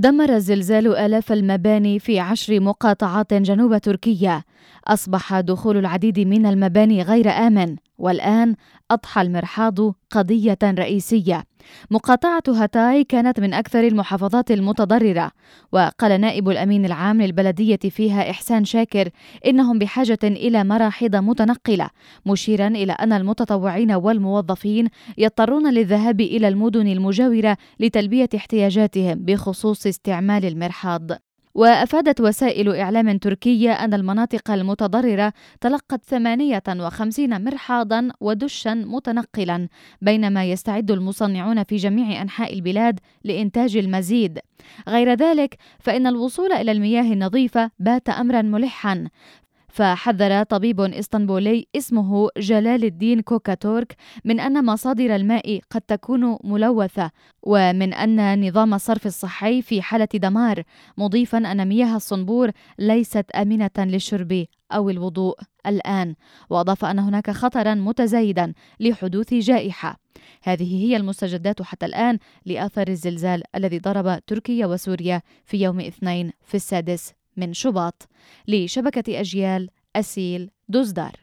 دمر الزلزال آلاف المباني في عشر مقاطعات جنوب تركيا. أصبح دخول العديد من المباني غير آمن. والآن أضحى المرحاض قضية رئيسية. مقاطعة هاتاي كانت من أكثر المحافظات المتضررة، وقال نائب الأمين العام للبلدية فيها إحسان شاكر إنهم بحاجة إلى مراحيض متنقلة، مشيرا إلى أن المتطوعين والموظفين يضطرون للذهاب إلى المدن المجاورة لتلبية احتياجاتهم بخصوص استعمال المرحاض. وأفادت وسائل إعلام تركية أن المناطق المتضررة تلقت 58 مرحاضا ودشا متنقلا بينما يستعد المصنعون في جميع أنحاء البلاد لإنتاج المزيد. غير ذلك فإن الوصول إلى المياه النظيفة بات أمرا ملحا. فحذر طبيب إسطنبولي اسمه جلال الدين كوكاتورك من أن مصادر الماء قد تكون ملوثة ومن أن نظام الصرف الصحي في حالة دمار مضيفا أن مياه الصنبور ليست آمنة للشرب أو الوضوء الآن وأضاف أن هناك خطرا متزايدا لحدوث جائحة. هذه هي المستجدات حتى الآن لآثار الزلزال الذي ضرب تركيا وسوريا في يوم اثنين في السادس من شباط لشبكة أجيال أسيل دوزدار.